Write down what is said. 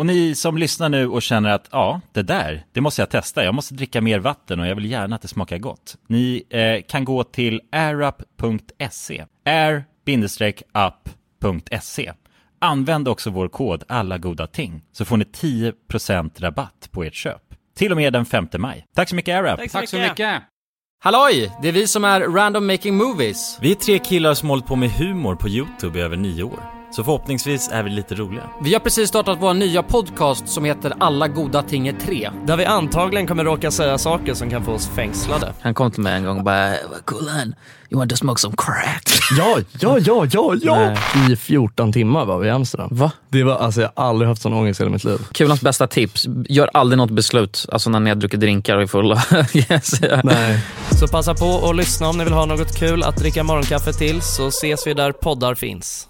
Och ni som lyssnar nu och känner att ja, det där, det måste jag testa. Jag måste dricka mer vatten och jag vill gärna att det smakar gott. Ni eh, kan gå till airup.se. air-up.se. Använd också vår kod alla goda ting så får ni 10% rabatt på ert köp. Till och med den 5 maj. Tack så mycket AirUp! Tack så mycket. Halloj! Det är vi som är Random Making Movies. Vi är tre killar som hållit på med humor på YouTube i över nio år. Så förhoppningsvis är vi lite roliga. Vi har precis startat vår nya podcast som heter Alla goda ting är tre. Där vi antagligen kommer råka säga saker som kan få oss fängslade. Han kom till mig en gång och bara Kulan, you want to smoke some crack? Ja, ja, ja, ja, ja! I 14 timmar var vi i Amsterdam. Va? Det var, alltså jag har aldrig haft sån ångest i hela mitt liv. Kulans bästa tips, gör aldrig något beslut, alltså när ni har druckit drinkar och är fulla. yes. Nej. Så passa på och lyssna om ni vill ha något kul att dricka morgonkaffe till så ses vi där poddar finns.